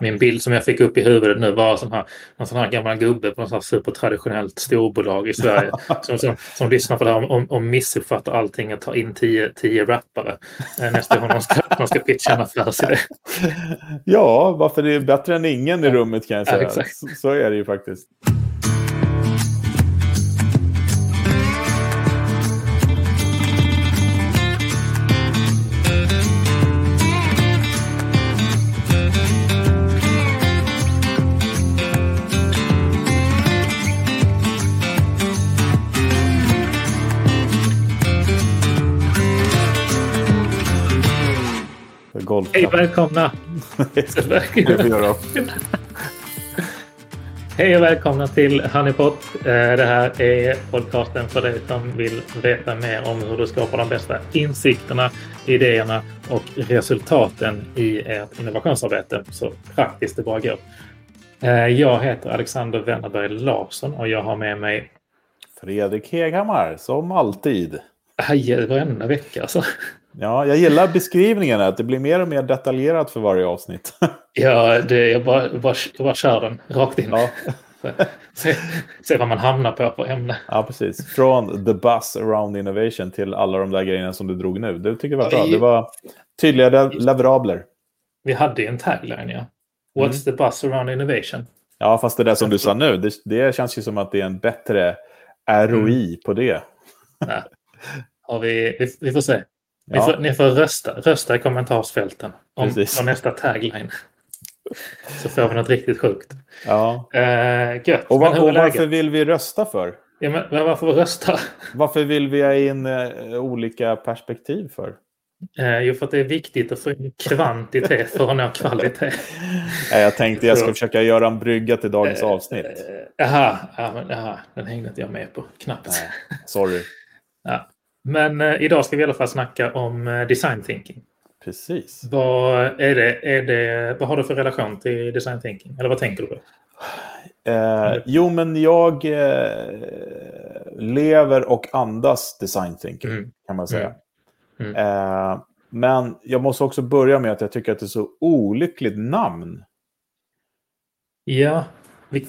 Min bild som jag fick upp i huvudet nu var sån här, en sån här gammal gubbe på något supertraditionellt storbolag i Sverige som, som, som lyssnar på det här och, och missuppfattar allting och tar in tio, tio rappare eh, nästa gång de ska, de ska pitcha en affärsidé. Ja, varför det är bättre än ingen i rummet kan jag säga. Ja, så, så är det ju faktiskt. Golf. Hej välkomna! Hej och välkomna till Honeypot. Eh, det här är podcasten för dig som vill veta mer om hur du skapar de bästa insikterna, idéerna och resultaten i ert innovationsarbete så praktiskt det bara går. Eh, jag heter Alexander Wennerberg Larsson och jag har med mig Fredrik Heghammar, som alltid. Aj, varenda vecka alltså. Ja, jag gillar beskrivningen att det blir mer och mer detaljerat för varje avsnitt. ja, det, jag, bara, bara, jag bara kör den rakt in. Ja. se, se vad man hamnar på på ämne. Ja, precis. Från the bus around innovation till alla de där grejerna som du drog nu. Det tycker jag var bra. Det var tydliga leverabler. Vi hade ju en tagline, ja. What's mm. the bus around innovation? Ja, fast det där som du sa nu, det, det känns ju som att det är en bättre ROI mm. på det. Ja. Har vi, vi, vi får se. Ni, får, ni får rösta, rösta i kommentarsfälten om, om nästa tagline. Så får vi något riktigt sjukt. Ja. Uh, gött. Och, var, och varför vill vi rösta för? Ja, men, varför rösta? Varför vill vi ha in uh, olika perspektiv för? Uh, jo, för att det är viktigt att få in kvantitet för att nå kvalitet. jag tänkte jag ska försöka göra en brygga till dagens avsnitt. Jaha, ja, men, aha, den hängde inte jag med på knappt. Nej, sorry. ja. Men eh, idag ska vi i alla fall snacka om eh, design thinking. Precis. Vad, är det, är det, vad har du för relation till design thinking? Eller vad tänker du på? Eh, jo, men jag eh, lever och andas design thinking, mm. kan man säga. Mm. Mm. Eh, men jag måste också börja med att jag tycker att det är så olyckligt namn. Ja,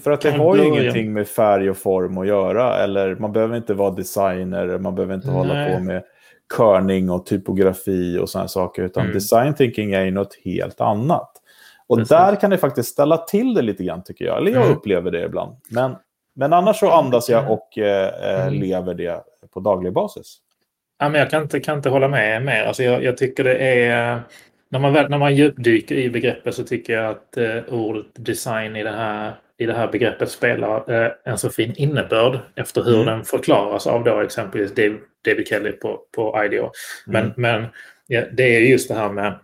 för att det har ju ingenting med färg och form att göra. Eller man behöver inte vara designer, man behöver inte Nej. hålla på med körning och typografi och sådana saker. Utan mm. design thinking är ju något helt annat. Och Precis. där kan det faktiskt ställa till det lite grann tycker jag. Eller jag mm. upplever det ibland. Men, men annars så andas jag och eh, mm. lever det på daglig basis. Ja, men jag kan inte, kan inte hålla med mer. Alltså jag, jag tycker det är... När man, när man djupdyker i begreppet så tycker jag att eh, ordet design i det här i det här begreppet spelar eh, en så fin innebörd efter hur mm. den förklaras av då exempelvis David Kelly på, på IDEO. Men, mm. men ja, det är just det här med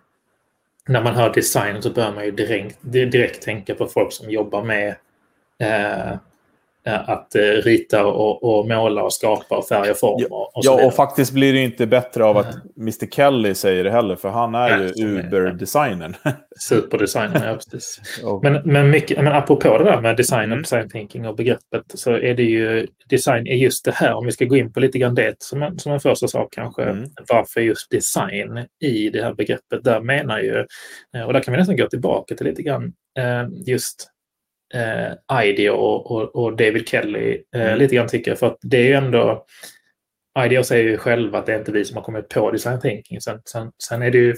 när man hör design så bör man ju direkt, direkt tänka på folk som jobbar med Eh, att eh, rita och, och, måla och skapa och färga former. Ja, och, ja, och faktiskt blir det inte bättre av att Mr Kelly säger det heller, för han är ju Uber-designern. Superdesignern, ja precis. men, men, mycket, men apropå det där med design och mm. design thinking och begreppet så är det ju design är just det här, om vi ska gå in på lite grann det som en, som en första sak kanske, mm. varför just design i det här begreppet, där menar ju, eh, och där kan vi nästan gå tillbaka till lite grann just eh, IDEO och, och, och, David Kelly eh, mm. lite grann tycker jag. För att det är ju ändå... IDEO säger ju själva att det är inte vi som har kommit på design thinking. Sen, sen, sen är det ju,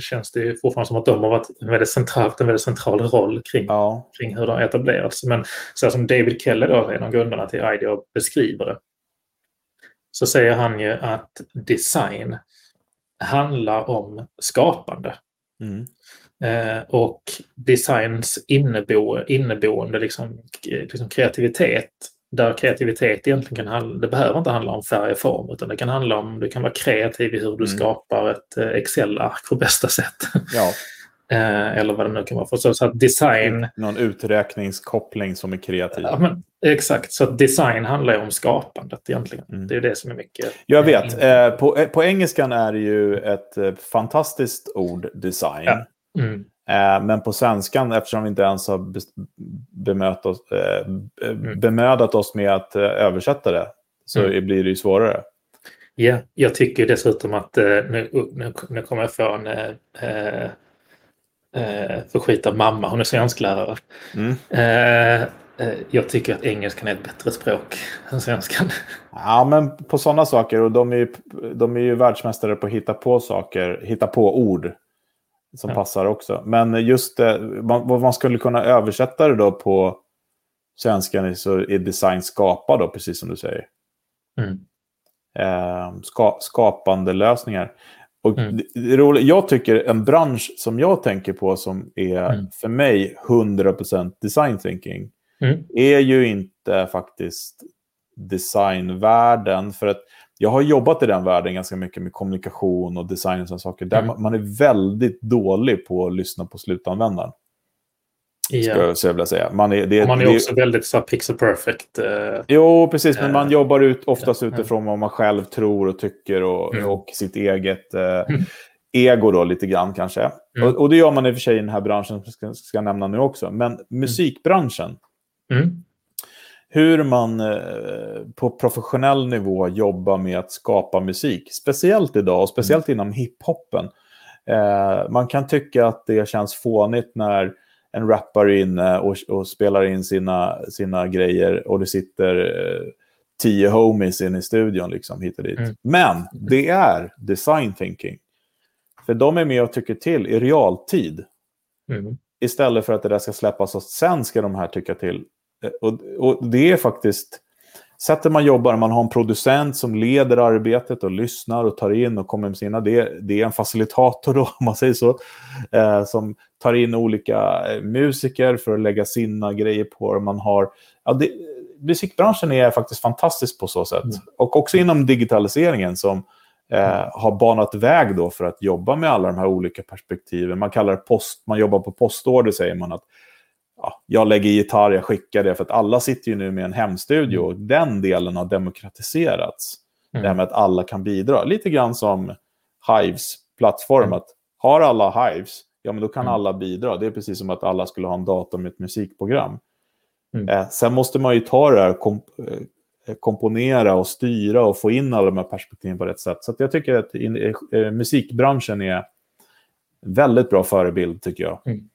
känns det ju fortfarande som att de har varit en väldigt central, en väldigt central roll kring, ja. kring hur de etablerats. Men så som David Kelly, då, en av grundarna till IDEO, beskriver det så säger han ju att design handlar om skapande. Mm. Eh, och designs innebo, inneboende liksom, liksom kreativitet. Där kreativitet egentligen kan handla, det behöver inte handla om färg och form utan det kan handla om, du kan vara kreativ i hur du mm. skapar ett eh, Excel-ark på bästa sätt. Ja. eh, eller vad det nu kan vara. För så, så att design... Någon uträkningskoppling som är kreativ. Ja, men, exakt, så att design handlar ju om skapandet egentligen. Mm. Det är det som är mycket... Jag vet, eh, på, eh, på engelskan är det ju ett eh, fantastiskt ord, design. Ja. Mm. Eh, men på svenskan, eftersom vi inte ens har bemöt oss, eh, mm. bemödat oss med att eh, översätta det, så mm. blir det ju svårare. Ja, jag tycker dessutom att nu, nu, nu kommer jag få en, eh, förskita mamma, hon är svensklärare. Mm. Eh, eh, jag tycker att engelskan är ett bättre språk än svenskan. Ja, men på sådana saker. Och de är, ju, de är ju världsmästare på att hitta på saker, hitta på ord som ja. passar också. Men just det, vad man skulle kunna översätta det då på svenskan så är design skapa då, precis som du säger. Mm. Eh, ska, skapande lösningar. Och mm. det, det jag tycker en bransch som jag tänker på som är mm. för mig 100% design thinking mm. är ju inte faktiskt designvärlden. För att jag har jobbat i den världen ganska mycket med kommunikation och design och sådana saker. Där mm. man är väldigt dålig på att lyssna på slutanvändaren. Ja. Ska jag vilja säga. Man är, det, man är det, också väldigt så pixel perfect. Uh, jo, precis. Men man uh, jobbar ut, oftast uh, utifrån vad man själv tror och tycker och, mm. och sitt eget uh, ego då lite grann kanske. Mm. Och, och, det gör man i och för sig i den här branschen, som ska, ska nämna nu också. Men musikbranschen. Mm. Hur man på professionell nivå jobbar med att skapa musik. Speciellt idag och speciellt mm. inom hiphopen. man kan tycka att det känns fånigt när en rappare inne och, och, spelar in sina, sina grejer och det sitter eh, tio homies in i studion liksom hit och dit. Mm. Men det är design thinking. För de är med och tycker till i realtid. Mm. Istället för att det där ska släppas och sen ska de här tycka till. Eh, och, och det är faktiskt sättet man jobbar, man har en producent som leder arbetet och lyssnar och tar in och kommer med sina, det, det är en facilitator då, om man säger så, eh, som tar in olika eh, musiker för att lägga sina grejer på. Man har, ja, det, musikbranschen är faktiskt fantastisk på så sätt. Mm. Och också inom digitaliseringen som eh, har banat väg då för att jobba med alla de här olika perspektiven. Man kallar det post, man jobbar på postorder säger man att ja, jag lägger gitarr, jag skickar det, för att alla sitter ju nu med en hemstudio och den delen har demokratiserats. Mm. Det här med att alla kan bidra. Lite grann som Hives plattform, mm. att har alla Hives, ja men då kan mm. alla bidra. Det är precis som att alla skulle ha en dator med ett musikprogram. Mm. Eh, sen måste man ju ta det här, komp eh, komponera och styra och få in alla de här perspektiven på rätt sätt. Så jag tycker att in, eh, musikbranschen är väldigt bra förebild, tycker jag. Mm.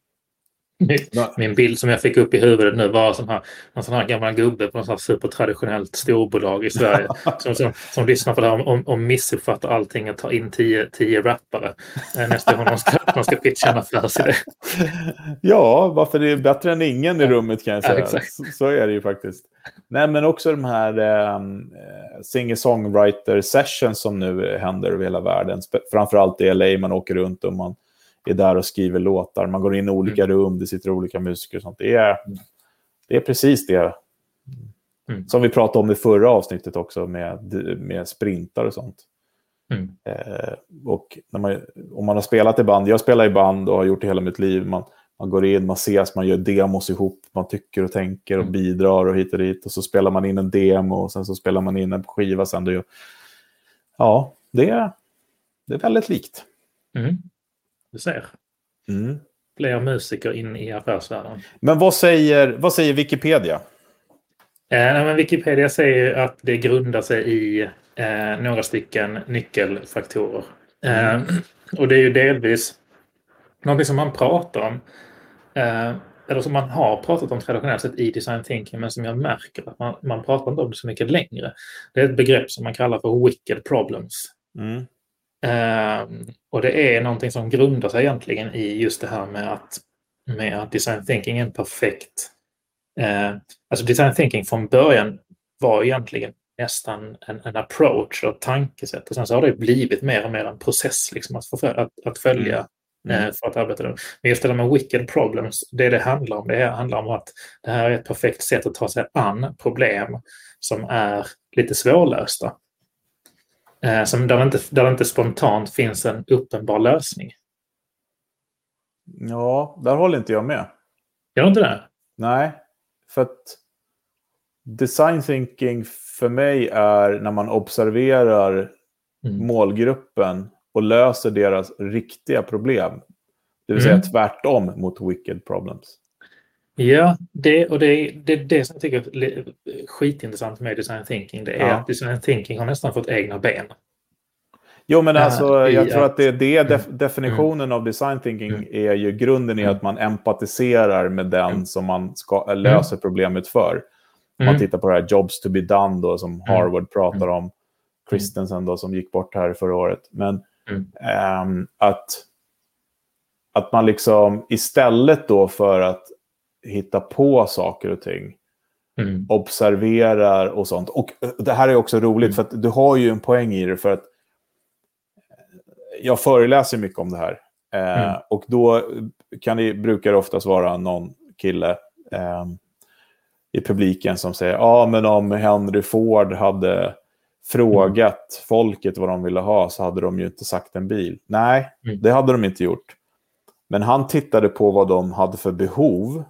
Min bild som jag fick upp i huvudet nu var sån här, en sån här gammal gubbe på något supertraditionellt storbolag i Sverige som, som, som lyssnar på det här och, och missuppfattar allting och tar in tio, tio rappare eh, nästa gång de ska, de ska pitcha en affärsidé. Ja, varför det är bättre än ingen i rummet kan jag säga. Ja, så, så, är det ju faktiskt. Nej, men också de här ehm, eh, singer-songwriter sessions som nu händer över hela världen. Framförallt i LA, man åker runt och man är där och skriver låtar. Man går in i olika mm. rum, det sitter olika musiker och sånt. Det är, det är precis det mm. som vi pratade om i förra avsnittet också med, med sprintar och sånt. Mm. Eh, och man, om man har spelat i band, jag spelar i band och har gjort det hela mitt liv. Man, man går in, man ses, man gör demos ihop, man tycker och tänker och mm. bidrar och hit och dit. Och så spelar man in en demo och sen så spelar man in en skiva sen. Det, ja, det är, det är väldigt likt. Mm. Du ser. Mm. Fler musiker in i affärsvärlden. Men vad säger, vad säger Wikipedia? Eh, men Wikipedia säger att det grundar sig i eh, några stycken nyckelfaktorer. Eh, mm. och det är ju delvis någonting som man pratar om. Eh, eller som man har pratat om traditionellt sett i design thinking men som jag märker att man, man pratar inte om det så mycket längre. Det är ett begrepp som man kallar för wicked problems. Mm. Ehm, och det är någonting som grundar sig egentligen i just det här med att, med att design thinking är en perfekt... Uh, alltså design thinking från början var egentligen nästan en, en approach och tankesätt. Och sen så har det blivit mer och mer en process liksom, att, för, att, att följa mm. Mm. Eh, för att arbeta med. Men just det där med wicked problems, det det handlar om, det handlar om att det här är ett perfekt sätt att ta sig an problem som är lite svårlösta. Eh, som där, det inte, där det inte spontant finns en uppenbar lösning. Ja, där håller inte jag med. Gör inte det? Nej, för att design thinking för mig är när man observerar mm. målgruppen och löser deras riktiga problem. Det vill mm. säga tvärtom mot wicked problems. Ja, det, och det är det, det som jag tycker är skitintressant med design thinking. Det är ja. att design thinking har nästan fått egna ben. Jo, men alltså, jag tror att det är det def definitionen mm. av design thinking mm. är ju grunden i att man empatiserar med den mm. som man ska, löser problemet för. Om man tittar på det här Jobs to be done då, som Harvard pratar om, Christensen då, som gick bort här förra året. Men ähm, att, att man liksom istället då för att hitta på saker och ting mm. observerar och sånt. Och det här är också roligt, mm. för du har ju en poäng i det, för att jag föreläser mycket om det här. Eh, mm. Och då kan det, brukar det oftast vara någon kille eh, i publiken som säger ja men om Henry Ford hade frågat mm. folket vad de ville ha så hade de ju inte sagt en bil. Nej, mm. det hade de inte gjort. Men han tittade på vad de hade för behov.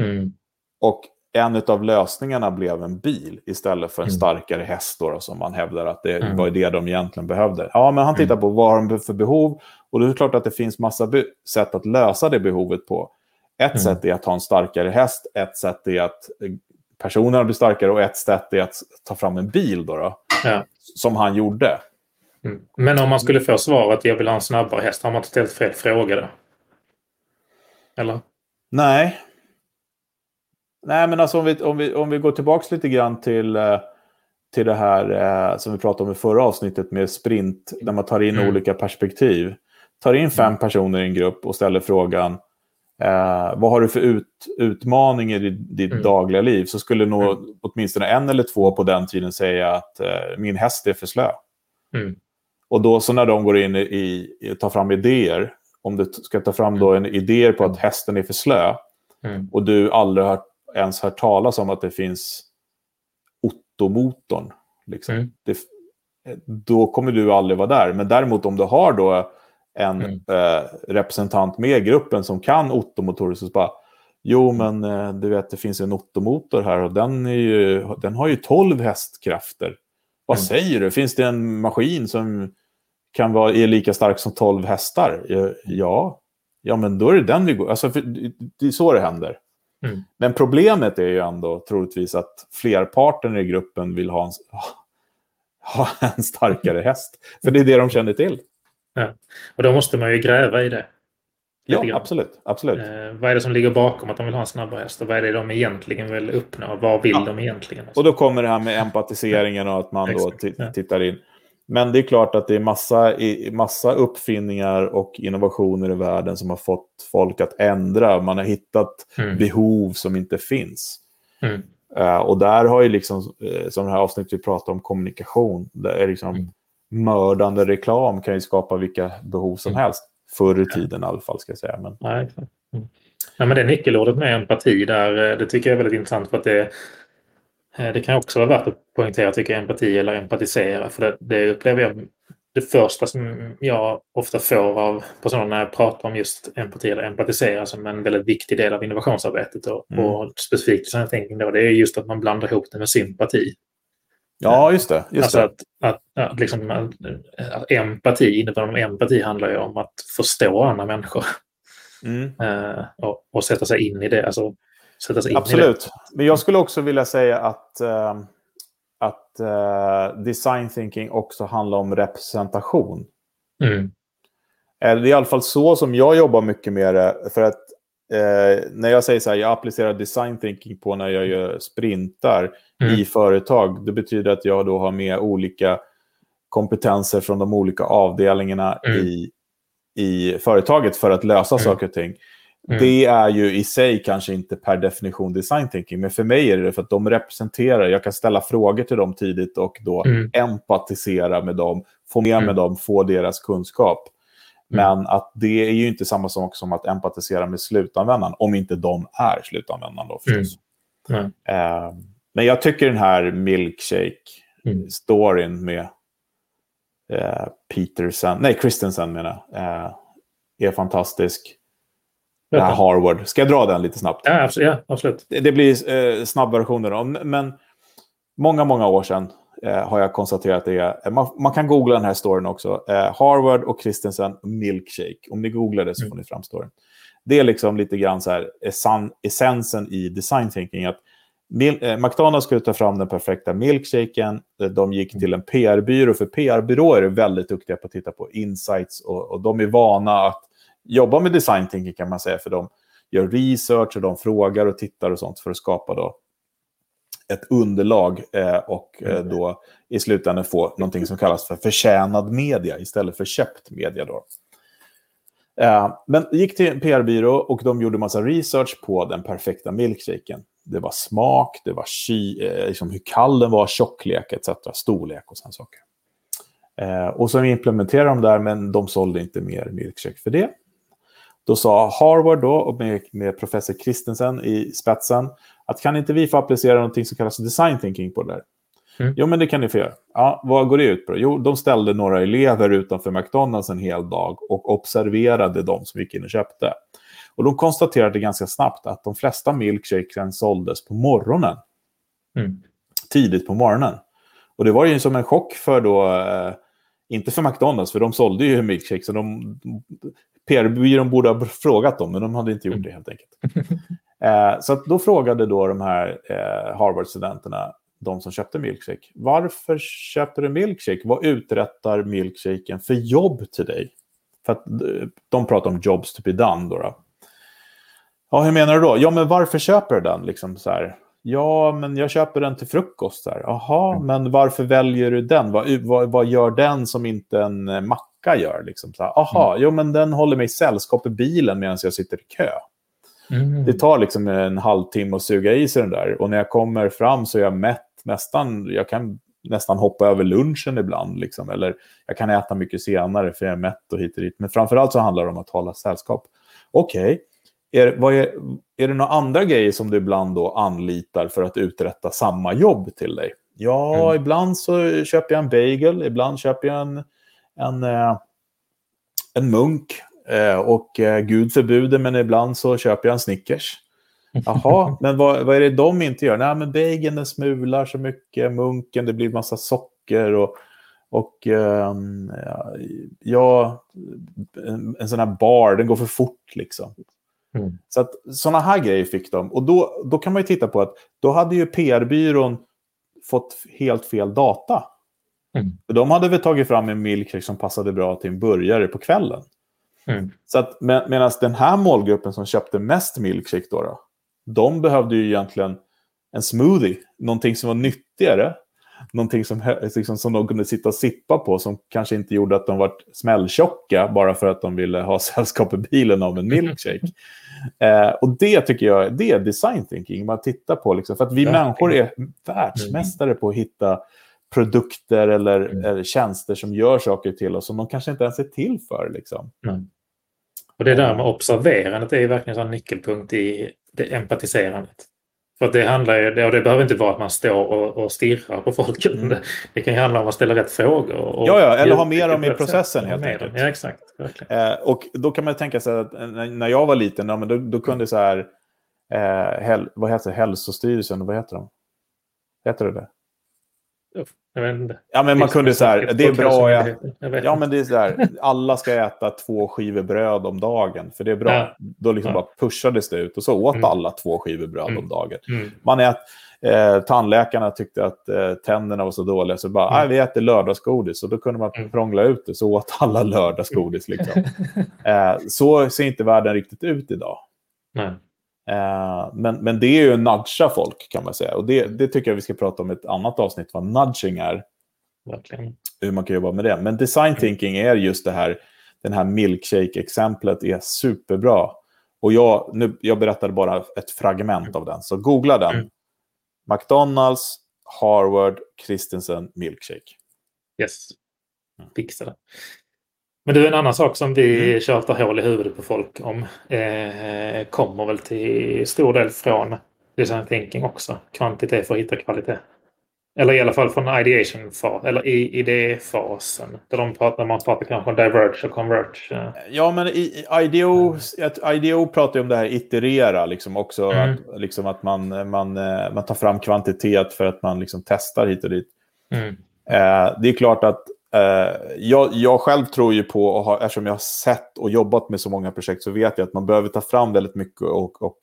Mm. Och en av lösningarna blev en bil istället för en mm. starkare häst då, som man hävdar att det mm. var det de egentligen behövde. Ja, men han tittar mm. på vad har de för behov och det är klart att det finns massa sätt att lösa det behovet på. Ett mm. sätt är att ha en starkare häst, ett sätt är att eh, personerna blir starkare och ett sätt är att ta fram en bil då, då ja. som han gjorde. Mm. Men om man skulle få svaret att jag vill ha en snabbare häst, har man inte ställt fel fråga då? Eller? Nej, Nej, men alltså om vi, om vi, om vi går tillbaka lite grann till, eh, till det här eh, som vi pratade om i förra avsnittet med sprint, där man tar in mm. olika perspektiv. Tar in fem mm. personer i en grupp och ställer frågan eh, vad har du för ut, utmaningar i ditt mm. dagliga liv? Så skulle nog mm. åtminstone en eller två på den tiden säga att eh, min häst är för slö. Mm. Och då så när de går in i, i tar fram idéer, om du ska ta fram då en idé på att hästen är för slö, och du aldrig har ens hört talas om att det finns Otto-motorn. Liksom. Mm. då kommer du aldrig vara där. Men däremot om du har då en mm. eh, representant med i gruppen som kan Otto-motorer så bara Jo, men eh, du vet, det finns en Otto-motor här och den, ju, den har ju 12 hästkrafter. Vad mm. säger du? Finns det en maskin som kan vara är lika stark som 12 hästar? Ja, ja men då är det den vi går. Alltså, det är så det händer. Mm. Men problemet är ju ändå troligtvis att flerparten i gruppen vill ha en, ha en starkare häst. För det är det de känner till. Ja. Och då måste man ju gräva i det. Ja, absolut. absolut. Eh, vad är det som ligger bakom att de vill ha en snabbare häst? Och vad är det de egentligen vill uppnå? Vad vill ja. de egentligen? Och då kommer det här med empatiseringen och att man då tittar in. Men det är klart att det är massa, massa uppfinningar och innovationer i världen som har fått folk att ändra. Man har hittat mm. behov som inte finns. Mm. Uh, och där har ju liksom, uh, som det här avsnittet vi pratade om kommunikation, det är liksom mm. mördande reklam kan ju skapa vilka behov som mm. helst. Förr i tiden i alla fall, ska jag säga. Men... Exakt. Mm. Ja, men det nyckelordet med empati där, eh, det tycker jag är väldigt intressant för att det Eh, det kan också vara värt att poängtera, tycker jag, empati eller empatisera. För det, det upplever jag det första som jag ofta får av personer när jag pratar om just empati eller empatisera som en väldigt viktig del av innovationsarbetet och, mm. och specifikt design thinking då, det är just att man blandar ihop det med sympati. Ja, just det. Just alltså det. Att, att, att, liksom, att empati, innebörden av empati handlar ju om att förstå andra människor. Mm. Uh, och, och, sätta sig in i det. Alltså, sätta sig in Absolut. i det. Men jag skulle också vilja säga att, uh, att uh, design thinking också handlar om representation. Mm. Det är i alla fall så som jag jobbar mycket med det. För att eh, när jag säger så här, jag applicerar design thinking på när jag gör sprintar mm. i företag. Det betyder att jag då har med olika kompetenser från de olika avdelningarna mm. i, i företaget för att lösa mm. saker och ting. Mm. Det är ju i sig kanske inte per definition design thinking, men för mig är det för att de representerar, jag kan ställa frågor till dem tidigt och då mm. empatisera med dem, få med mm. med dem, få deras kunskap. Mm. Men att det är ju inte samma sak som att empatisera med slutanvändaren, om inte de är slutanvändaren då förstås. Mm. Uh, men jag tycker den här milkshake-storyn mm. med uh, Peterson, nej Christensen menar jag, uh, är fantastisk. Harvard. Ska jag dra den lite snabbt? Ja, absolut. Ja, absolut. Det, det blir eh, snabbversioner. Men många, många år sedan eh, har jag konstaterat att det är... Man, man, kan googla den här storyn också. Eh, Harvard och Christensen Milkshake. Om ni googlar det så mm. får ni fram storyn. Det är liksom lite grann så här essensen i design thinking. Att Mil McDonalds skulle ta fram den perfekta milkshaken. De gick till en PR-byrå, för PR-byråer är väldigt duktiga på att titta på insights och, och de är vana att jobba med design thinking kan man säga, för de gör research och de frågar och tittar och sånt för att skapa då ett underlag eh, och eh, mm. då i slutändan få någonting som kallas för förtjänad media istället för köpt media. Då. Eh, men gick till en PR-byrå och de gjorde massa research på den perfekta milkshaken. Det var smak, det var ky, eh, liksom hur kall den var, tjocklek etc. Storlek och sådana saker. Eh, och så implementerade de där, men de sålde inte mer milkshake för det. Då sa Harvard då, med, med professor Christensen i spetsen, att kan inte vi få applicera någonting som kallas design thinking på det där? Mm. Jo, men det kan ni få göra. Ja, vad går det ut på? Jo, de ställde några elever utanför McDonalds en hel dag och observerade de som gick in och köpte. Och de konstaterade ganska snabbt att de flesta milkshakesen såldes på morgonen. Mm. Tidigt på morgonen. Och det var ju som en chock för då, eh, inte för McDonalds, för de sålde ju milkshakes. Så de, PR-byrån borde ha frågat dem, men de hade inte gjort det helt enkelt. eh, så då frågade då de här eh, Harvard-studenterna, de som köpte milkshake, varför köper du milkshake? Vad uträttar milkshaken för jobb till dig? För att eh, de pratar om jobs to be done. Då, då. Ja, hur menar du då? Ja, men varför köper du den? Liksom så här. Ja, men jag köper den till frukost. Jaha, mm. men varför väljer du den? Vad, vad, vad, gör den som inte en eh, macka gör? Liksom så här, Aha, mm. jo, men den håller mig i sällskap i bilen medan jag sitter i kö. Mm. Det tar liksom en halvtimme att suga i sig den där. Och när jag kommer fram så är jag mätt nästan. Jag kan nästan hoppa över lunchen ibland. Liksom. Eller jag kan äta mycket senare för jag är mätt och hit och dit. Men framförallt så handlar det om att hålla sällskap. Okej, okay. Är, är, är det några andra grejer som du ibland då anlitar för att uträtta samma jobb till dig? Ja, mm. ibland så köper jag en bagel, ibland köper jag en, en, eh, en munk. Eh, och eh, gud förbjude, men ibland så köper jag en Snickers. Jaha, men vad, vad är det de inte gör? Nej, men bageln smular så mycket, munken, det blir massa socker och, och eh, ja, en, en sån här bar, den går för fort liksom. Mm. Så att sådana här grejer fick de. Och då, då kan man ju titta på att då hade ju PR-byrån fått helt fel data. Mm. De hade väl tagit fram en milkshake som passade bra till en burgare på kvällen. Mm. Så att med, medan den här målgruppen som köpte mest milkshake då, då, de behövde ju egentligen en smoothie, någonting som var nyttigare någonting som, liksom, som de kunde sitta och sippa på som kanske inte gjorde att de var smälltjocka bara för att de ville ha sällskap i bilen av en milkshake. eh, och det tycker jag det är design thinking. Man tittar på, liksom, för att vi människor är världsmästare på att hitta produkter eller, mm. eller, tjänster som gör saker till oss som de kanske inte ens är till för. Liksom. Mm. Och det där med observerandet är verkligen en nyckelpunkt i det empatiserandet. För det handlar ju, och det behöver inte vara att man står och, och stirrar på folk. Mm. Det, kan ju handla om att ställa rätt frågor. Och, ja, ja, eller ha med dem i processen helt enkelt. Ja, exakt. Eh, och då kan man tänka sig att när jag var liten, men då, då kunde så här, eh, häl, vad heter det, Hälsostyrelsen, vad heter de? Heter det det? Ja, men man kunde så här, det är bra äta. Ja, men det är så här, alla ska äta två skivor bröd om dagen, för det är bra. Ja. Då liksom ja. bara pushades det ut och så åt mm. alla två skivor bröd mm. om dagen. Mm. Man ät, eh, tandläkarna tyckte att eh, tänderna var så dåliga, så bara, mm. vi äter lördagsgodis. Och då kunde man mm. prångla ut det, så åt alla lördagsgodis. Liksom. eh, så ser inte världen riktigt ut idag. Nej. Eh, men, men det är ju nudga folk kan man säga. Och det, det tycker jag vi ska prata om i ett annat avsnitt, vad nudging är. Verkligen. Hur man kan jobba med det. Men design thinking är just det här, den här milkshake-exemplet är superbra. Och jag, nu, jag berättade bara ett fragment av den, så googla den. Mm. McDonalds, Harvard, Christensen, milkshake. Yes, mm. fixa det. Men du, en annan sak som vi mm. tjatar hål i huvudet på folk om eh, kommer väl till stor del från design thinking också. Kvantitet för att hitta kvalitet. Eller i alla fall från ideation fas, eller i idéfasen. Där de pratar, man pratar kanske om diverge och converge. Ja, men i, IDEO, mm. IDEO pratar ju om det här iterera, liksom också. Mm. Att, liksom att man, man, eh, man tar fram kvantitet för att man liksom testar hit och dit. Mm. Eh, det är klart att jag, jag, själv tror ju på, och har, eftersom jag har sett och jobbat med så många projekt, så vet jag att man behöver ta fram väldigt mycket och, och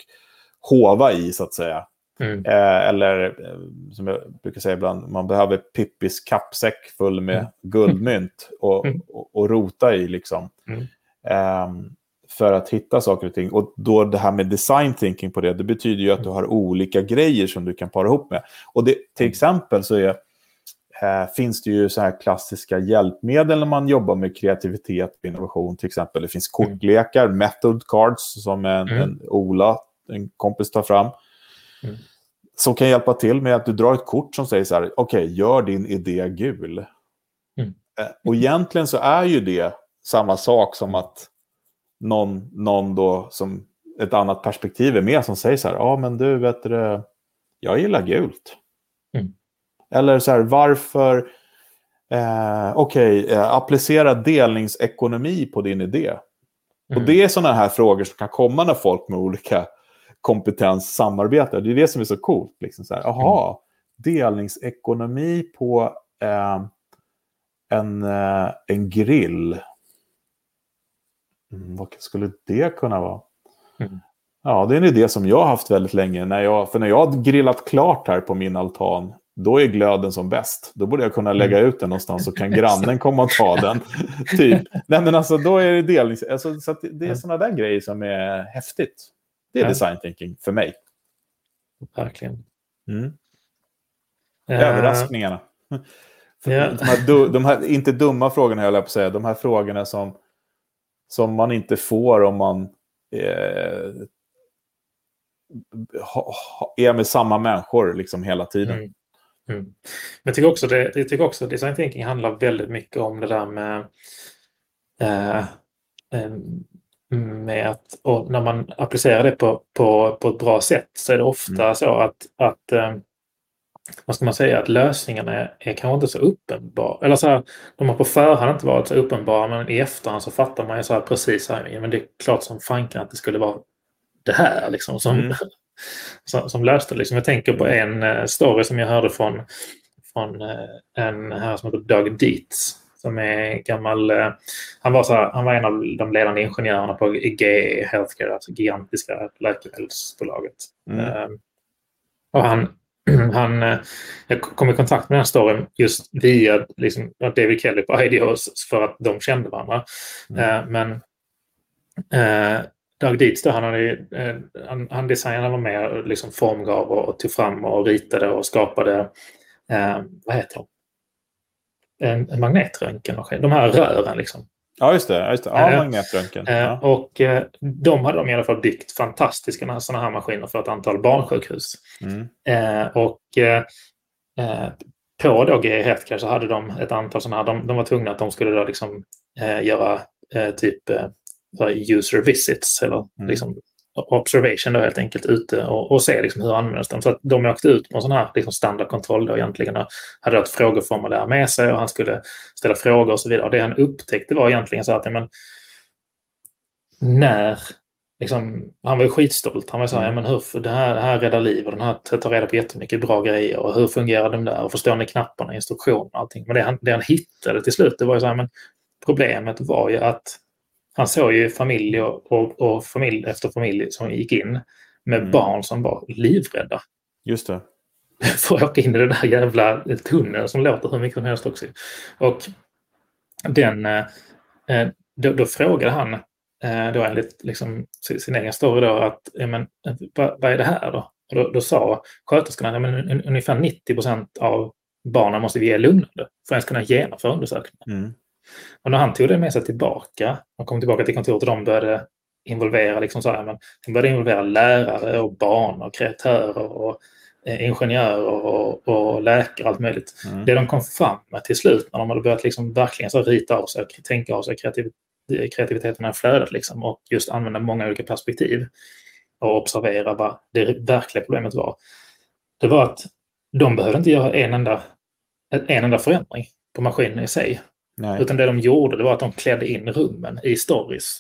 hova i, så att säga. Mm. Eh, eller eh, som jag brukar säga ibland, man behöver Pippis kappsäck full med mm. guldmynt och, mm. och, och, rota i. liksom. Eh, för att hitta saker och ting. Och då det här med design thinking på det, det betyder ju att du har olika grejer som du kan para ihop med. Och det, till exempel så är, eh, finns det ju så här klassiska hjälpmedel när man jobbar med kreativitet och innovation. Till exempel det finns kortlekar, method cards som en, mm. en Ola, en kompis, tar fram. Mm. Som kan hjälpa till med att du drar ett kort som säger så här, okej, okay, gör din idé gul. Mm. Eh, och egentligen så är ju det samma sak som att någon, någon då som ett annat perspektiv är med som säger så här, ja men du vet det, jag gillar gult. Eller så här, varför, eh, okej, okay, eh, applicera delningsekonomi på din idé. Mm. Och det är sådana här frågor som kan komma när folk med olika kompetens samarbetar. Det är det som är så coolt. Liksom så här, aha, mm. delningsekonomi på eh, en, eh, en grill. Mm, vad skulle det kunna vara? Mm. Ja, det är en idé som jag har haft väldigt länge. När jag, för när jag har grillat klart här på min altan, då är glöden som bäst. Då borde jag kunna lägga mm. ut den någonstans så kan grannen komma och ta den. typ. Nej, men alltså, då är det delnings... Alltså, så det är sådana där grejer som är häftigt. Det är ja. design thinking för mig. Verkligen. Mm. Uh, Överraskningarna. Yeah. De, här, de här, inte dumma frågorna, jag på att säga. De här frågorna som, som man inte får om man eh, ha, ha, är med samma människor liksom hela tiden. Mm. Mm. Men jag tycker, också det, jag tycker också att design thinking handlar väldigt mycket om det där med eh, med att och när man applicerar det på, på, på ett bra sätt så är det ofta mm. så att, att eh, vad ska man säga, att lösningarna är, är kanske inte så uppenbara. Eller så här, de har på förhand inte varit så uppenbara men i efterhand så fattar man ju så här precis här, ja, men det är klart som fanken att det skulle vara det här liksom som, mm. Som, löste det. Liksom. Jag tänker på en uh, story som jag hörde från, från uh, en här som heter Doug Dietz som är gammal... Uh, han, var så här, han var en av de ledande ingenjörerna på GE Healthcare, alltså gigantiska läkemedelsbolaget. Mm. och han han, eh, jag kom i kontakt med den här storyn just via liksom, David Kelly på Ideos för att de kände varandra. Mm. Eh, men eh, Doug Dietz, han, hade, eh, han, han designade, var med och liksom formgav och, och tog fram och ritade och skapade, eh, vad heter de? En, en magnetröntgenmaskin, de här rören liksom. Ja, just det. Just det. Ja, eh, magnetröntgen. Eh, ja. Och eh, de hade de i alla fall byggt fantastiska sådana här maskiner för ett antal barnsjukhus. Mm. och på då GE Healthcare så hade de ett antal sådana här, de, de var tvungna att de skulle då liksom göra typ user visits eller mm. liksom observation då helt enkelt ute och, och se liksom hur används de. Så att de åkte ut på en sån här liksom standardkontroll då egentligen och hade ett frågeformulär med sig och han skulle ställa frågor och så vidare. Och det han upptäckte var egentligen så att ja, men, när Liksom, han var ju skitstolt. Han var så här, ja, men hur, det, här, det här räddar liv och den här tar reda på jättemycket bra grejer och hur fungerar de där och förstår ni knapparna, instruktioner och allting. Men det han, det han hittade till slut, det var ju så här, men problemet var ju att han såg ju familj och, och, och, familj efter familj som gick in med mm. barn som var livrädda. Just det. För att åka in i den där jävla tunneln som låter hur mycket som helst också. Och den, eh, eh då, då frågade han, eh, då enligt liksom, sin egen story då, att men, vad, vad är det här då? Och då, då sa sköterskorna, men, ungefär 90 procent av barnen måste vi ge lugnande för att ens kunna genomföra undersökningen. Mm. Och när han tog det med sig tillbaka och kom tillbaka till kontoret och de började involvera, liksom så här, men de började involvera lärare och barn och kreatörer och eh, ingenjörer och, och läkare och allt möjligt. Mm. Det de kom fram med till slut när de hade börjat liksom verkligen så rita av sig, tänka av sig kreativ, kreativiteten i flödet liksom, och just använda många olika perspektiv och observera vad det verkliga problemet var. Det var att de behövde inte göra en enda, en enda förändring på maskinen i sig. Nej. Utan det de gjorde det var att de klädde in rummen i stories.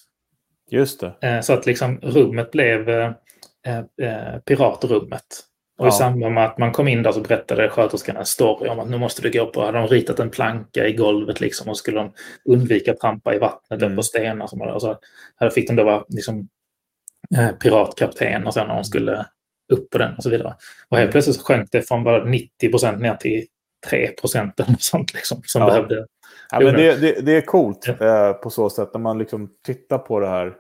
Just det. Eh, så att liksom rummet blev eh, eh, piratrummet. Och ja. i samband med att man kom in där så berättade sköterskan en story om att nu måste du gå på, hade de ritat en planka i golvet liksom och skulle de undvika att trampa i vattnet mm. på stenar. Som, och så här fick de då vara liksom, piratkapten och sen när de skulle upp på den och så vidare. Och helt plötsligt så sjönk det från bara 90 procent ner till 3 procent eller sånt liksom, som ja. behövde. Ja, men det, det, det är coolt ja. eh, på så sätt när man liksom tittar på det här.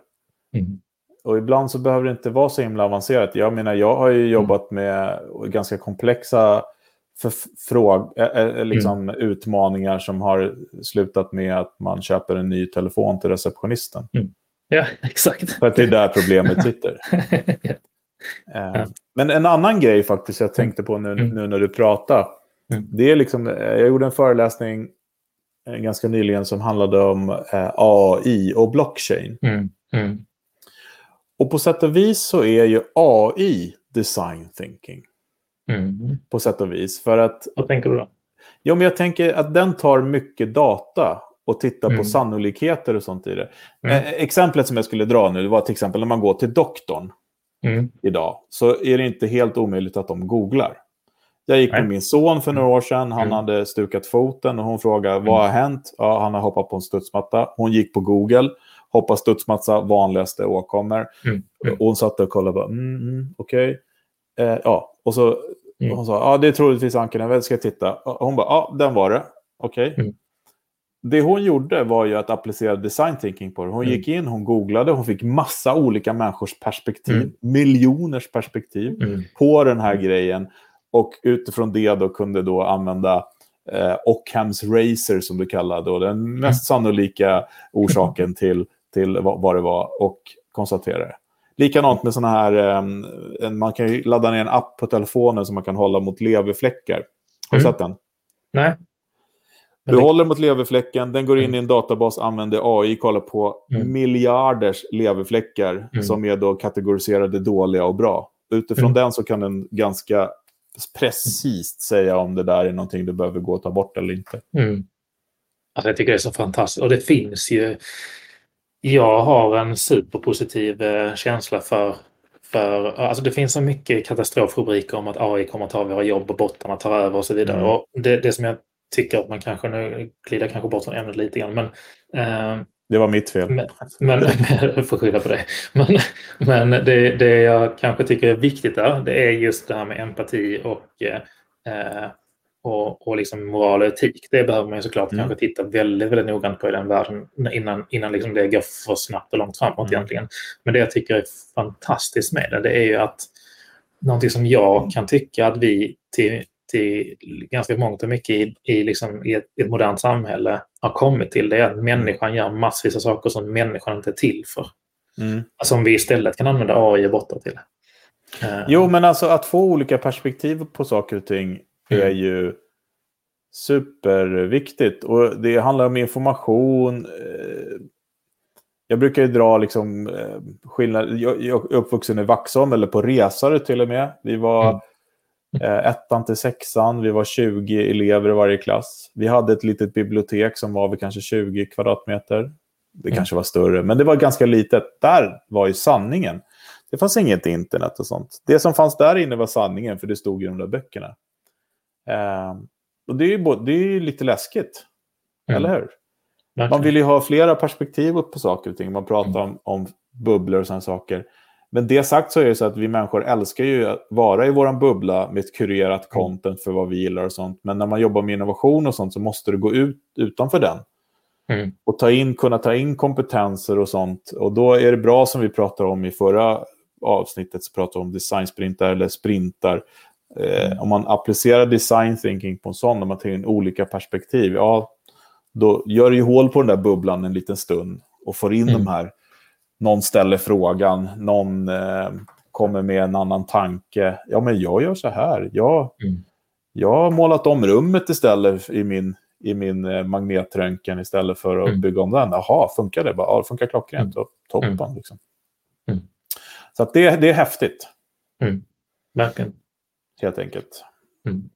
Mm. Och ibland så behöver det inte vara så himla avancerat. Jag menar, jag har ju mm. jobbat med ganska komplexa fråg, äh, liksom mm. utmaningar som har slutat med att man köper en ny telefon till receptionisten. Mm. Ja, exakt. För att det är där problemet sitter. ja. Uh, men en annan grej faktiskt jag tänkte på nu, mm. nu när du pratar. Mm. Det är liksom, jag gjorde en föreläsning ganska nyligen som handlade om uh, AI och blockchain. Mm. Mm. Och på sätt och vis så är ju AI design thinking. Mm. På sätt och vis. För att, Vad tänker du då? Jo, men jag tänker att den tar mycket data och tittar mm. på sannolikheter och sånt i det. Mm. Eh, exemplet som jag skulle dra nu var till exempel när man går till doktorn mm. idag. Så är det inte helt omöjligt att de googlar. Jag gick med min son för några år sedan. Han mm. hade stukat foten och hon frågade vad har hänt? Ja, han har hoppat på en studsmatta. Hon gick på Google. Hoppa studsmatta, vanligaste åkommor. Mm. Mm. Och hon satt och kollade. Bara, mm, mm, Okej. Okay. Eh, ja, och så Mm. Hon sa, ja det är troligtvis ankeln, ska jag titta? Hon bara, ja den var det. Okej. Okay. Mm. Det hon gjorde var ju att applicera design thinking på det. Hon mm. gick in, hon googlade, hon fick massa olika människors perspektiv, mm. miljoners perspektiv mm. på den här grejen. Och utifrån det då kunde då använda eh, Ockhams Racer som du kallade då, den mest sannolika orsaken till, till vad, det var och konstaterade. Likadant med sådana här, um, man kan ju ladda ner en app på telefonen som man kan hålla mot leverfläckar. Har du mm. sett den? Nej. Du det... håller mot leverfläcken, den går in mm. i en databas, använder AI, kollar på mm. miljarders leverfläckar mm. som är då kategoriserade dåliga och bra. Utifrån mm. den så kan den ganska precis säga om det där är någonting du behöver gå och ta bort eller inte. Mm. Alltså jag tycker det är så fantastiskt. Och det finns ju jag har en superpositiv eh, känsla för, för... Alltså det finns så mycket katastrofrubriker om att AI kommer att ta våra jobb och bottarna tar över och så vidare. Mm. Och det, det som jag tycker att man kanske, nu glider kanske bort från ämnet lite grann, men... Eh, det var mitt fel. Men, men du får skylla på det. Men, men det, det jag kanske tycker är viktigt där, det är just det här med empati och eh, och, och liksom moral och etik. Det behöver man ju såklart mm. kanske titta väldigt, väldigt noggrant på i den världen innan, innan liksom det går för snabbt och långt framåt mm. egentligen. Men det jag tycker är fantastiskt med det, det är ju att någonting som jag kan tycka att vi till, till ganska mångt och mycket i, i, liksom, i, ett, i ett modernt samhälle har kommit till det är att människan gör massvis av saker som människan inte är till för. Mm. Alltså om vi istället kan använda AI och bottar till. Jo, men alltså att få olika perspektiv på saker och ting mm. är ju superviktigt. Och det handlar om information. Eh, jag brukar ju dra liksom eh, skillnad. Jag är uppvuxen i Vaxholm eller på Resare till och med. Vi var mm. Eh, ettan till sexan. Vi var 20 elever i varje klass. Vi hade ett litet bibliotek som var vid kanske 20 kvadratmeter. Det mm. kanske var större, men det var ganska litet. Där var ju sanningen. Det fanns inget internet och sånt. Det som fanns där inne var sanningen, för det stod i de där böckerna. Eh, och det är ju det är lite läskigt. Mm. Eller hur? Man vill ju ha flera perspektiv på saker och ting. Man pratar mm. om, om bubblor och sådana saker. Men det sagt så är det så att vi människor älskar ju att vara i vår bubbla med ett kurerat mm. content för vad vi gillar och sånt. Men när man jobbar med innovation och sånt så måste du gå ut utanför den. Mm. Och ta in, kunna ta in kompetenser och sånt. Och då är det bra som vi pratade om i förra avsnittet, så pratade om designsprintar eller sprintar. Eh, mm. om man applicerar design thinking på en sån, om man tar in olika perspektiv, ja, då gör det ju hål på den där bubblan en liten stund och får in mm. de här, någon ställer frågan, någon eh, kommer med en annan tanke. Ja, men jag gör så här. Jag, mm. jag har målat om rummet istället i min, i min eh, magnetröntgen istället för att mm. bygga om den. Jaha, funkar det? ja, det funkar klockrent. Mm. Toppen. Mm. Liksom. Mm. Så att det, det är häftigt. Verkligen helt enkelt. Mm.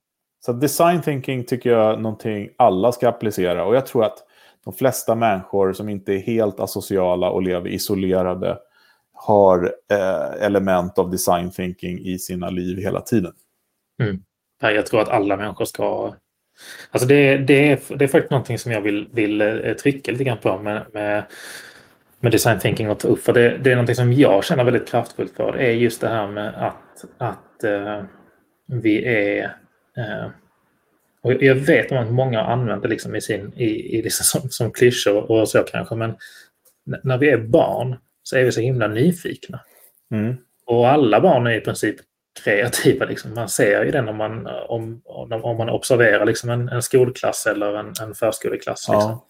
Så design thinking tycker jag är någonting alla ska applicera. Och jag tror att de flesta människor som inte är helt asociala och lever isolerade har eh, element av design thinking i sina liv hela tiden. Mm. Jag tror att alla människor ska... Alltså det, det, är, det är faktiskt någonting som jag vill, vill eh, trycka lite grann på med, med med design thinking och ta upp. För det, det är någonting som jag känner väldigt kraftfullt för. Det är just det här med att, att uh, vi är... Uh, och jag vet att många använder liksom i sin, i, i liksom som, som klyschor och så kanske, men när vi är barn så är vi så himla nyfikna. Mm. Och alla barn är i princip kreativa. Liksom. Man ser ju det när man, om, om man observerar liksom en, en skolklass eller en, en förskoleklass. Liksom. Ja.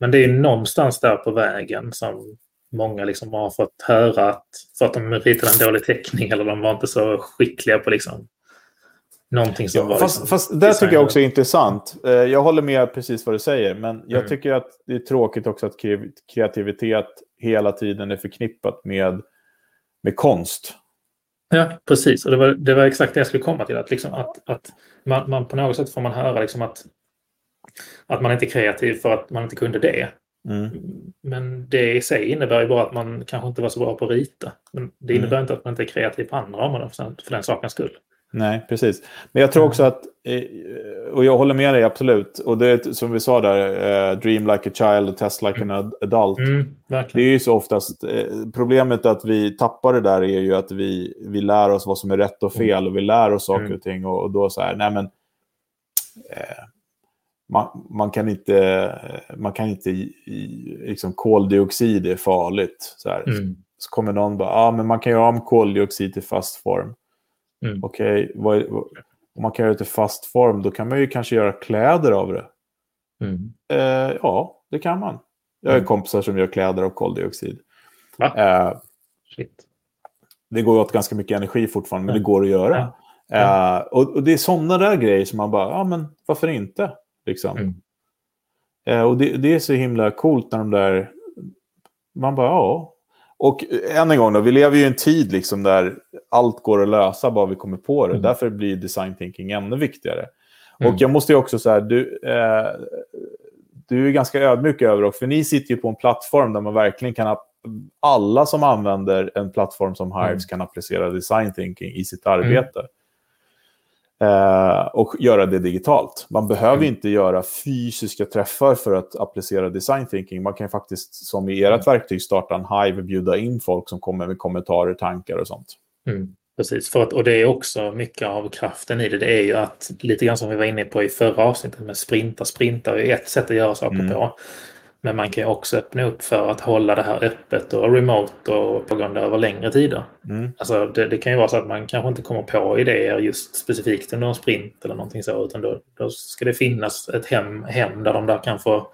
Men det är någonstans där på vägen som många liksom har fått höra att för att de ritade en dålig teckning eller de var inte så skickliga på liksom någonting som ja, var... Fast, liksom fast det tycker jag också är intressant. Eh, jag håller med precis vad du säger, men jag mm. tycker att det är tråkigt också att kreativitet hela tiden är förknippat med, med konst. Ja, precis. Och det var, det var exakt det jag skulle komma till. Att, liksom, att, att man, man på något sätt får man höra liksom att, att man inte är kreativ för att man inte kunde det. Mm. Men det i sig innebär ju bara att man kanske inte var så bra på att rita. Men det innebär mm. inte att man inte är kreativ på andra områden för den sakens skull. Nej, precis. Men jag tror också att, eh, och jag håller med dig absolut, och det är som vi sa där, uh, dream like a child och test like an adult. Mm, det är ju så oftast, eh, problemet att vi tappar det där är ju att vi, vi lär oss vad som är rätt och fel och vi lär oss saker mm. och ting och, och då så här, nej men, eh, man, man, kan inte, man kan inte, liksom koldioxid är farligt. Så, här. Mm. så kommer någon bara, ja ah, men man kan göra om koldioxid till fast form. Mm. Okej, okay, om man kan göra det till fast form, då kan man ju kanske göra kläder av det. Mm. Eh, ja, det kan man. Jag har mm. kompisar som gör kläder av koldioxid. Eh, det går åt ganska mycket energi fortfarande, men det går att göra. Eh, och, och, det är sådana där grejer som man bara, ja men varför inte? Liksom. Mm. Eh, och det, det, är så himla coolt när de där, man bara, ja, och än en gång, då, vi lever ju i en tid liksom där allt går att lösa bara vi kommer på det. Mm. Därför blir design thinking ännu viktigare. Mm. Och jag måste också säga, du, eh, du är ganska ödmjuk över det, för ni sitter ju på en plattform där man verkligen kan... Alla som använder en plattform som Hives mm. kan applicera design thinking i sitt arbete. Eh, och göra det digitalt. Man behöver mm. inte göra fysiska träffar för att applicera design thinking. Man kan faktiskt, som i ert mm. verktyg, starta en Hive och bjuda in folk som kommer med kommentarer, tankar och sånt. Mm, precis, för att, och det är också mycket av kraften i det. Det är ju att, lite grann som vi var inne på i förra avsnittet med sprinta. Sprinta är ett sätt att göra saker mm. på. Men man kan också öppna upp för att hålla det här öppet och remote och pågående över längre tider. Mm. Alltså det, det, kan ju vara så att man kanske inte kommer på idéer just specifikt under en sprint eller någonting så, utan då, då ska det finnas ett hem, hem där de där kan få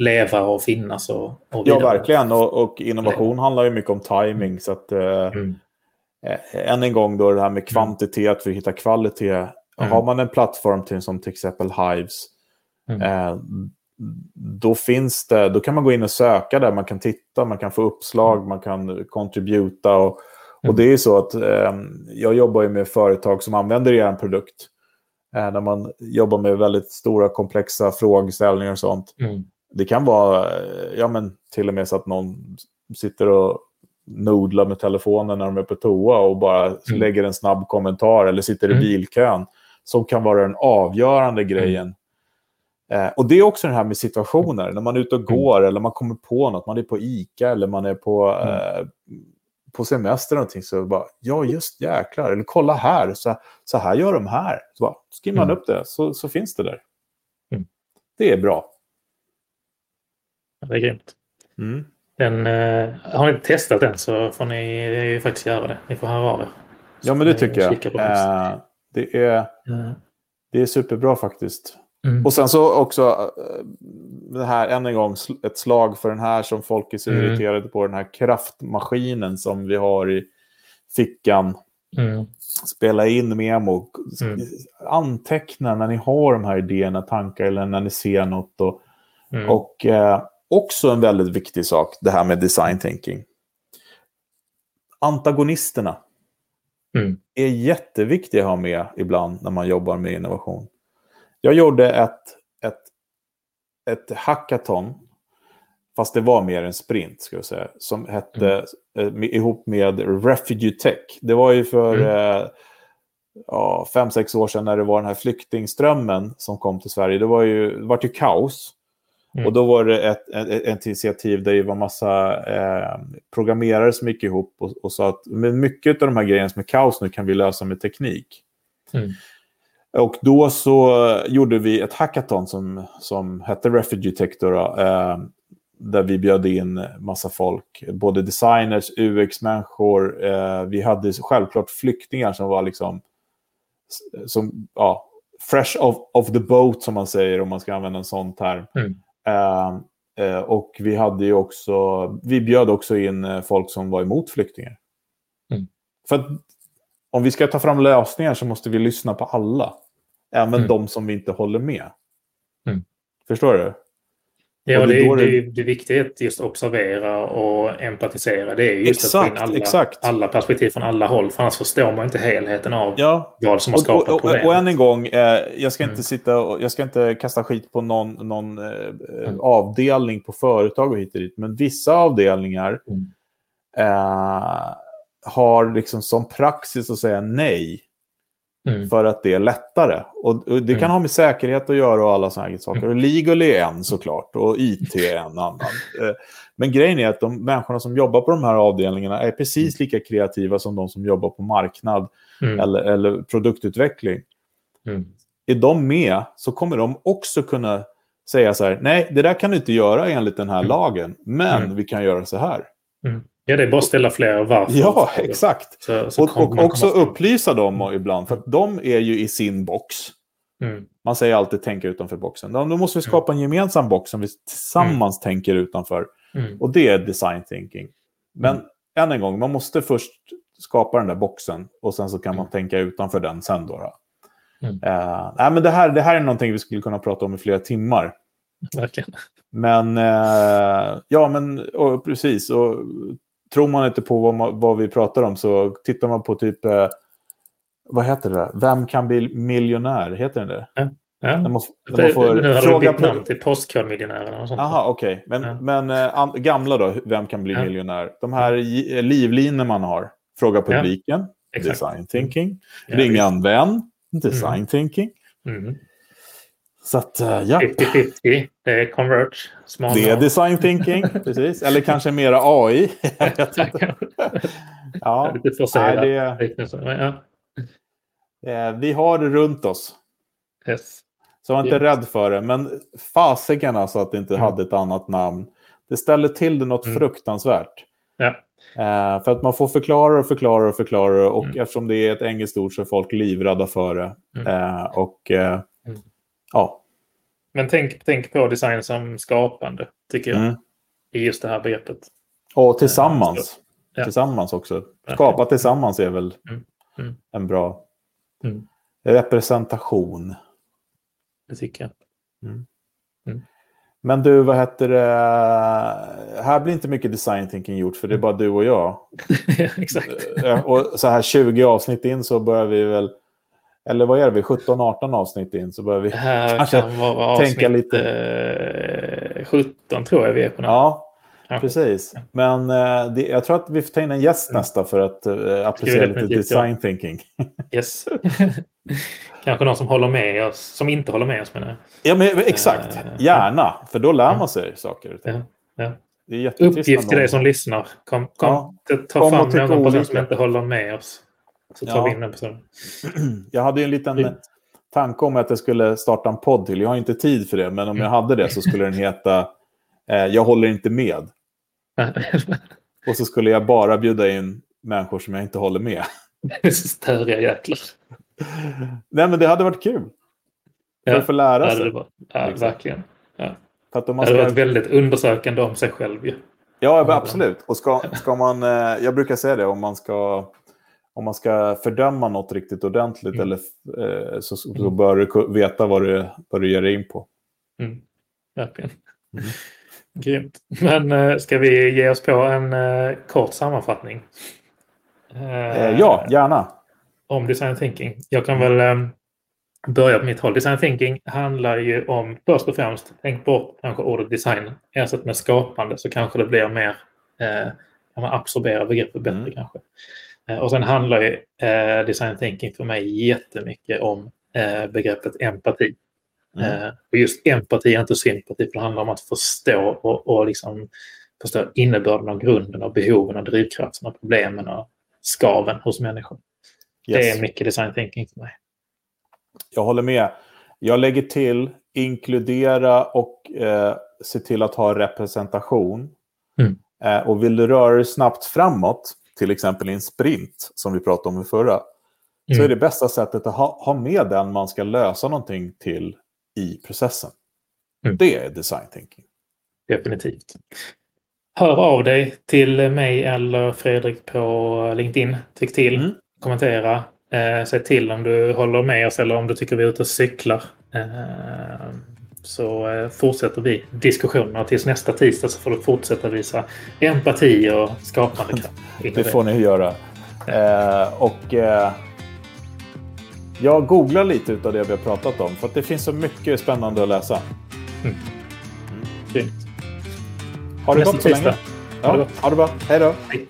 leva och finnas. Och, och ja, verkligen. Och, och innovation Nej. handlar ju mycket om timing. Så att, eh, mm. eh, än en gång då det här med kvantitet för att hitta kvalitet. Mm. Har man en plattform till, som till exempel Hives, mm. eh, då finns det, då kan man gå in och söka där, man kan titta, man kan få uppslag, mm. man kan contributa. Och, och mm. det är så att eh, jag jobbar med företag som använder er produkt. Eh, när man jobbar med väldigt stora komplexa frågeställningar och sånt. Mm. Det kan vara, eh, ja men till och med så att någon sitter och nodlar med telefonen när de är på toa och bara mm. lägger en snabb kommentar eller sitter i mm. bilkön. Som kan vara den avgörande grejen Eh, och det är också det här med situationer, när man är ute och går mm. eller man kommer på något, man är på ICA eller man är på, mm. eh, på semester eller någonting, så bara, ja just jäklar, eller kolla här, så, så här gör de här. Så bara, skriver man mm. upp det, så, så finns det där. Mm. Det är bra. det är grymt. Mm. Den, eh, har ni inte testat den så får ni eh, faktiskt göra det. Ni får höra av er. Ja, men det tycker jag. Eh, det, är, det är superbra faktiskt. Mm. Och sen så också eh, det här, än en gång, ett slag för den här som folk är så mm. irriterade på, den här kraftmaskinen som vi har i fickan. Mm. Spela in memo, mm. anteckna när ni har de här idéerna, tankar eller när ni ser något. Och, mm. och eh, också en väldigt viktig sak, det här med design thinking. Antagonisterna mm. är jätteviktiga att ha med ibland när man jobbar med innovation. Jag gjorde ett, ett, ett hackathon, fast det var mer en sprint, ska jag säga, som hette mm. eh, ihop med Refugee Tech. Det var ju för mm. eh, ja, fem, sex år sedan när det var den här flyktingströmmen som kom till Sverige. Det var ju, det var ju kaos. Mm. Och då var det ett, ett, ett, initiativ där det var massa eh, programmerare som gick ihop och, och sa att men mycket av de här grejerna som är kaos nu kan vi lösa med teknik. Mm. Och då så gjorde vi ett hackathon som, som hette Refugee Tech. Då, eh, där vi bjöd in massa folk, både designers, UX-människor. Eh, vi hade självklart flyktingar som var liksom som, ja, fresh off, off the boat som man säger om man ska använda en sån term. Mm. Eh, eh, och vi hade ju också, vi bjöd också in eh, folk som var emot flyktingar. Mm. För att om vi ska ta fram lösningar så måste vi lyssna på alla. Även mm. de som vi inte håller med. Mm. Förstår du? Ja, det, är, det, det, det är att just observera och empatisera. Det är just exakt, att få in alla, exakt. alla perspektiv från alla håll. För annars förstår man inte helheten av ja. vad som har skapat och, och, problemet. Och än en gång, eh, jag, ska inte mm. sitta och, jag ska inte kasta skit på någon, någon eh, mm. avdelning på företag och hit och dit. Men vissa avdelningar mm. eh, har liksom som praxis att säga nej. Mm. För att det är lättare. Och, och det kan mm. ha med säkerhet att göra och alla sådana saker. Mm. Och legal är en såklart och IT är en annan. Eh, men grejen är att de människorna som jobbar på de här avdelningarna är precis lika kreativa som de som jobbar på marknad mm. eller, eller produktutveckling. Mm. Är de med så kommer de också kunna säga så här, nej, det där kan du inte göra enligt den här mm. lagen, men vi kan göra så här. Ja, det är bara att ställa fler varför. Ja, exakt. Så, så och, och också upplysa dem ibland, för de är ju i sin box. Mm. Man säger alltid tänka utanför boxen. Då måste vi skapa en gemensam box som vi tillsammans mm. tänker utanför. Mm. Och det är design thinking. Men mm. än en gång, man måste först skapa den där boxen och sen så kan man mm. tänka utanför den sen. Då, då. Uh, nej, men det, här, det här är någonting vi skulle kunna prata om i flera timmar. Verkligen. Men, uh, ja men och, precis. Och tror man inte på vad, man, vad, vi pratar om så tittar man på typ, eh, vad heter det? Vem kan bli miljonär? Heter den det? Ja. Ja. När man, när man får nu har fråga bytt namn till Postkodmiljonärerna. Jaha, okej. Okay. Men, ja. men äh, gamla då, vem kan bli ja. miljonär? De här eh, livlinor man har. Fråga publiken, design thinking. Ringa en vän, design mm. thinking. Mm. Så att, uh, ja. 50-50, det är converge. Small det är design thinking, precis. Eller kanske mera AI. ja, lite forcerad det... ja. Vi har det runt oss. Yes. Så var inte yes. rädd för det. Men fasiken alltså att det inte mm. hade ett annat namn. Det ställer till det något mm. fruktansvärt. Ja. Uh, för att man får förklara och förklara och förklara. Och mm. eftersom det är ett engelskt ord så är folk livrädda för det. Uh, och uh, Ja. Men tänk, tänk på design som skapande, tycker jag. Mm. I just det här begreppet. Och tillsammans. Ja. Tillsammans också. Skapa tillsammans är väl mm. Mm. en bra mm. representation. Det tycker jag. Mm. Mm. Men du, vad heter det? Här blir inte mycket design thinking gjort för det är bara du och jag. Exakt. Eh, och så här 20 avsnitt in så börjar vi väl eller vad är det, 17-18 avsnitt in så börjar vi kanske tänka lite. 17 tror jag vi är på nu. Ja, precis. Men eh, det, jag tror att vi får ta in en gäst nästa för att uh, applicera lite design ja. thinking. yes. Kanske någon som håller med oss, som inte håller med oss menar Ja, men exakt. Uh, Gärna, för då lär man sig saker. Ja, ja. Uppgift till dig som lyssnar. Kom, kom, ja. Ta kom fram någon person som inte håller med oss. Så tar ja. vi in den personen. Jag hade ju en liten mm. tanke om att jag skulle starta en podd till. Jag har inte tid för det, men om jag hade det så skulle den heta eh, Jag håller inte med. Och så skulle jag bara bjuda in människor som jag inte håller med. Störiga jäklar. Nej, men det hade varit kul. För ja, att få lära sig. Det ja, liksom. verkligen. Ja. För att man ska... Det hade varit väldigt undersökande om sig själv. Ju. Ja, absolut. Och ska, ska man, eh, jag brukar säga det, om man ska om man ska fördöma något riktigt ordentligt mm. eller, eh, så, så mm. bör du veta vad du, vad du ger dig in på. Mm. Verkligen. Mm. Grymt. Men eh, ska vi ge oss på en eh, kort sammanfattning? Eh, ja, gärna. Om design thinking. Jag kan väl eh, börja på mitt håll. Design thinking handlar ju om först och främst, tänk bort kanske ordet design. Ersätt med skapande så kanske det blir mer, eh, kan man absorbera begreppet bättre mm. kanske. Eh, och sen handlar ju eh, design thinking för mig jättemycket om eh, begreppet empati. Mm. Eh, och just empati är inte sympati, för det handlar om att förstå och, och liksom förstå innebörden av grunden och behoven och drivkraften och problemen och skaven hos människor. Yes. Det är mycket design thinking för mig. Jag håller med. Jag lägger till inkludera och eh, se till att ha representation. Mm. Eh, och vill du röra dig snabbt framåt, till exempel i en sprint som vi pratade om i förra, mm. så är det bästa sättet att ha, ha med den man ska lösa någonting till i processen. Mm. Det är design thinking. Definitivt. Hör av dig till mig eller Fredrik på LinkedIn. Tyck till, mm. kommentera, eh, säg till om du håller med oss eller om du tycker vi är ute och cyklar. Eh, så eh, fortsätter vi diskussionerna tills nästa tisdag så får du fortsätta visa empati och skapande kraft. det får ni göra. Eh, och eh, jag googlar lite av det vi har pratat om för att det finns så mycket spännande att läsa. Mm. Mm. Ha det gott så länge. Ja, ha det bra. Hej då. Hej.